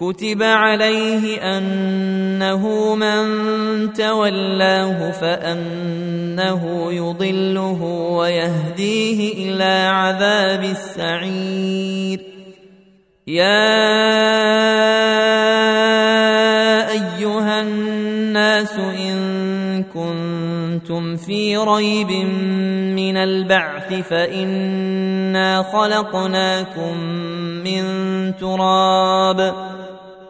كتب عليه انه من تولاه فانه يضله ويهديه إلى عذاب السعير يا ايها الناس ان كنتم في ريب من البعث فانا خلقناكم من تراب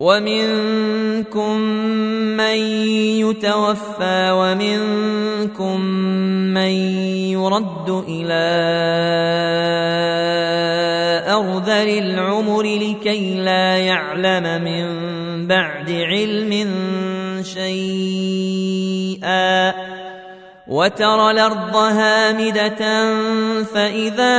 ومنكم من يتوفى ومنكم من يرد إلى ارذل العمر لكي لا يعلم من بعد علم شيئا وترى الأرض هامده فاذا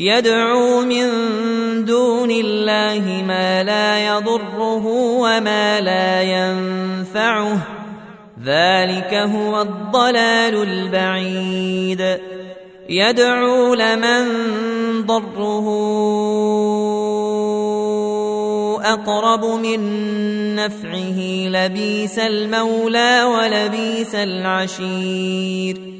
يدعو من دون الله ما لا يضره وما لا ينفعه. ذلك هو الضلال البعيد. يدعو لمن ضره أقرب من نفعه. لبيس المولى ولبيس العشير.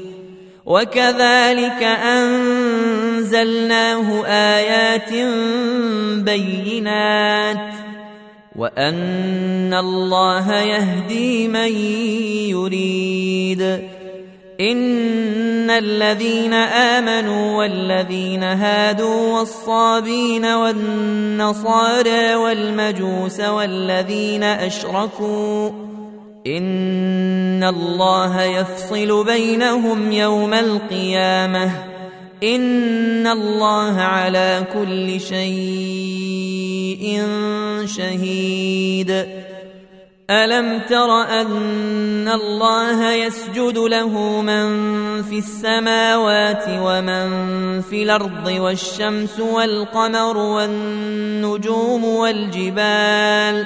وكذلك أنزلناه آيات بينات وأن الله يهدي من يريد إن الذين آمنوا والذين هادوا والصابين والنصارى والمجوس والذين أشركوا ان الله يفصل بينهم يوم القيامه ان الله على كل شيء شهيد. الم تر ان الله يسجد له من في السماوات ومن في الأرض والشمس والقمر والنجوم والجبال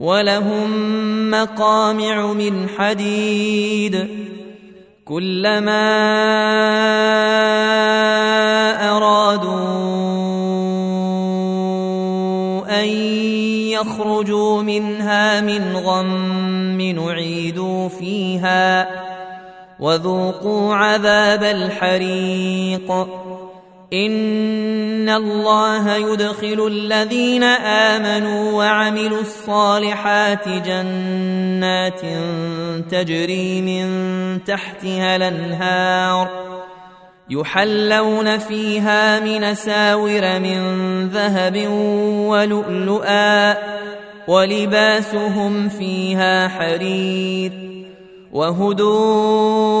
ولهم مقامع من حديد. كلما أرادوا أن يخرجوا منها من غم نعيدوا فيها وذوقوا عذاب الحريق. ان الله يدخل الذين امنوا وعملوا الصالحات جنات تجري من تحتها الانهار يحلون فيها من ساور من ذهب ولؤلؤا ولباسهم فيها حرير وهدوا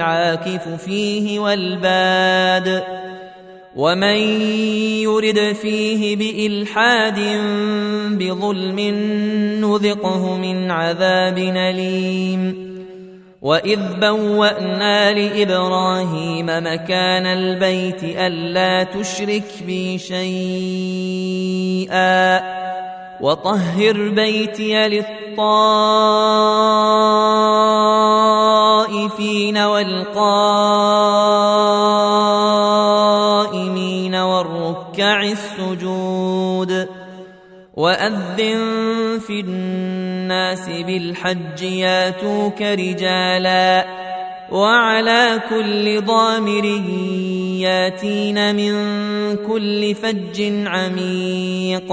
العاكف فيه والباد ومن يرد فيه بإلحاد بظلم نذقه من عذاب أليم. وإذ بوأنا لإبراهيم مكان البيت ألا تشرك بي شيئا. وطهر بيتي للطائفين والقائمين والركع السجود وأذن في الناس بالحج ياتوك رجالا وعلى كل ضامر ياتين من كل فج عميق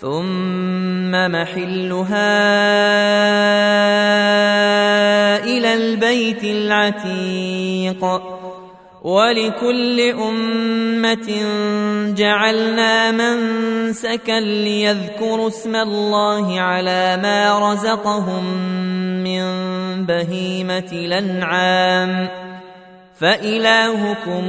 ثم محلها إلى البيت العتيق. ولكل أمة جعلنا منسكا ليذكروا اسم الله على ما رزقهم من بهيمة الأنعام. فإلهكم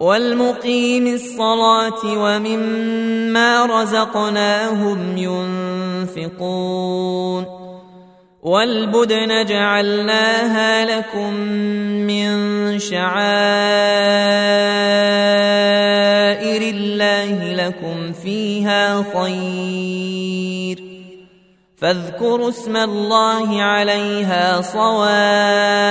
والمقيم الصلاة ومما رزقناهم ينفقون والبدن جعلناها لكم من شعائر الله لكم فيها خير فاذكروا اسم الله عليها صواف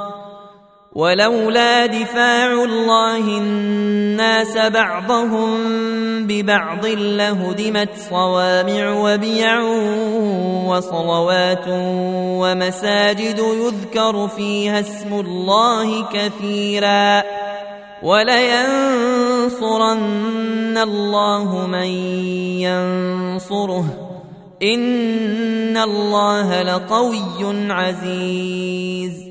ولولا دفاع الله الناس بعضهم ببعض لهدمت صوامع وبيع وصلوات ومساجد يذكر فيها اسم الله كثيرا ولينصرن الله من ينصره إن الله لقوي عزيز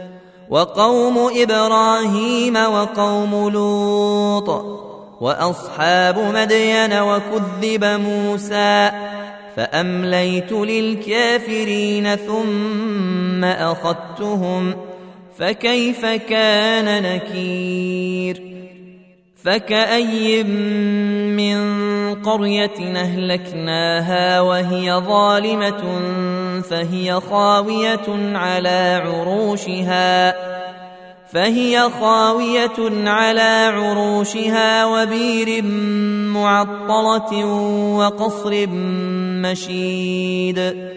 وقوم إبراهيم وقوم لوط وأصحاب مدين وكذب موسى فأمليت للكافرين ثم أخذتهم فكيف كان نكير فكأي من قرية أهلكناها وهي ظالمة فهي خاوية على عروشها فهي خاوية على عروشها وبير معطلة وقصر مشيد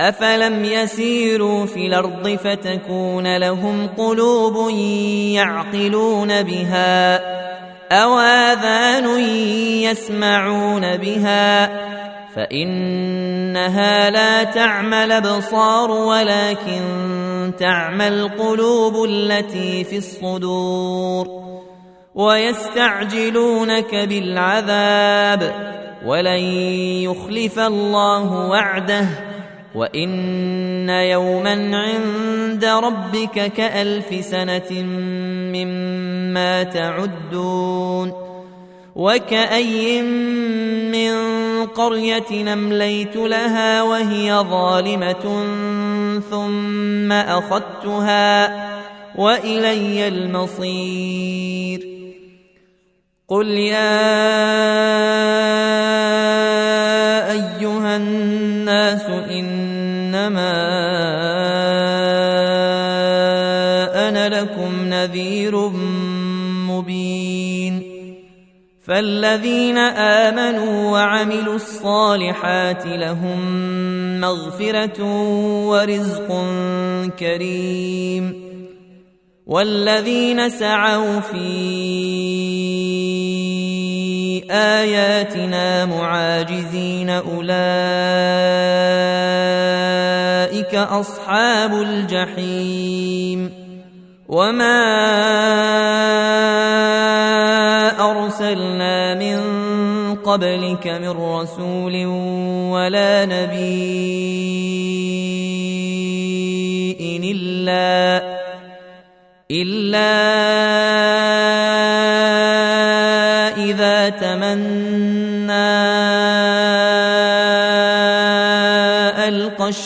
أفلم يسيروا في الأرض فتكون لهم قلوب يعقلون بها أو آذان يسمعون بها فإنها لا تعمى الأبصار ولكن تعمى القلوب التي في الصدور ويستعجلونك بالعذاب ولن يخلف الله وعده وان يوما عند ربك كالف سنه مما تعدون وكأي من قرية أمليت لها وهي ظالمة ثم أخذتها وإلي المصير قل يا أيها الناس إنما أنا لكم نذير مبين. فالذين آمنوا وعملوا الصالحات لهم مغفرة ورزق كريم. والذين سعوا في آياتنا معاجزين أولئك أصحاب الجحيم. وما أرسلنا من قبلك من رسول ولا نبي إلا إلا إذا تمنى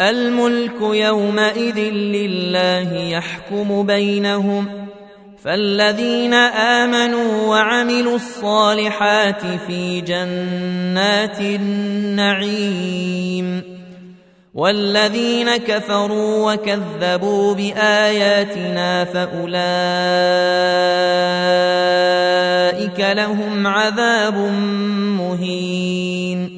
الملك يومئذ لله يحكم بينهم فالذين آمنوا وعملوا الصالحات في جنات النعيم والذين كفروا وكذبوا بآياتنا فأولئك لهم عذاب مهين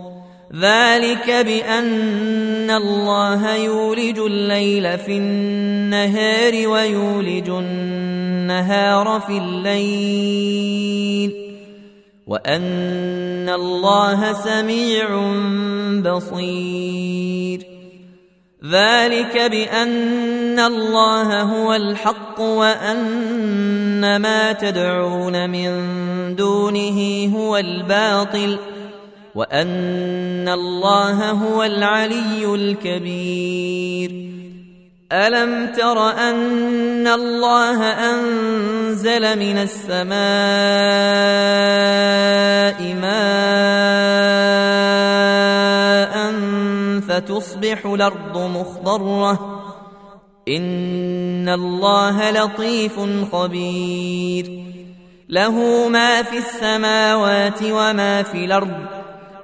ذلك بأن الله يولج الليل في النهار ويولج النهار في الليل وأن الله سميع بصير. ذلك بأن الله هو الحق وأن ما تدعون من دونه هو الباطل. وان الله هو العلي الكبير. الم تر ان الله انزل من السماء ماء فتصبح الأرض مخضره ان الله لطيف خبير. له ما في السماوات وما في الأرض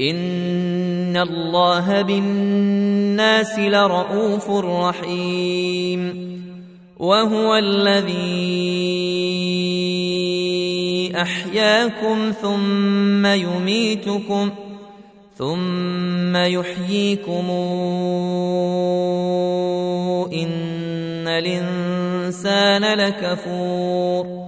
ان الله بالناس لرءوف رحيم وهو الذي احياكم ثم يميتكم ثم يحييكم ان الانسان لكفور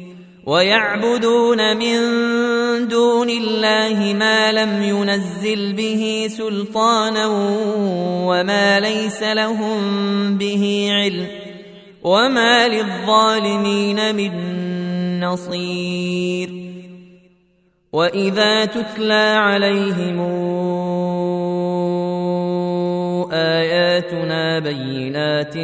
ويعبدون من دون الله ما لم ينزل به سلطانا وما ليس لهم به علم وما للظالمين من نصير وإذا تتلى عليهم آياتنا بينات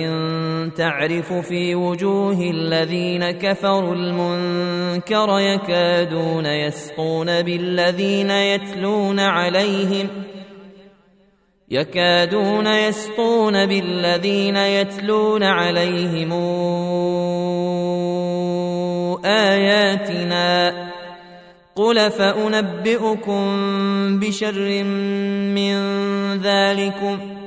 تعرف في وجوه الذين كفروا المنكر يكادون يسقون بالذين يتلون عليهم يكادون يسقون بالذين يتلون عليهم آياتنا قل فأنبئكم بشر من ذلكم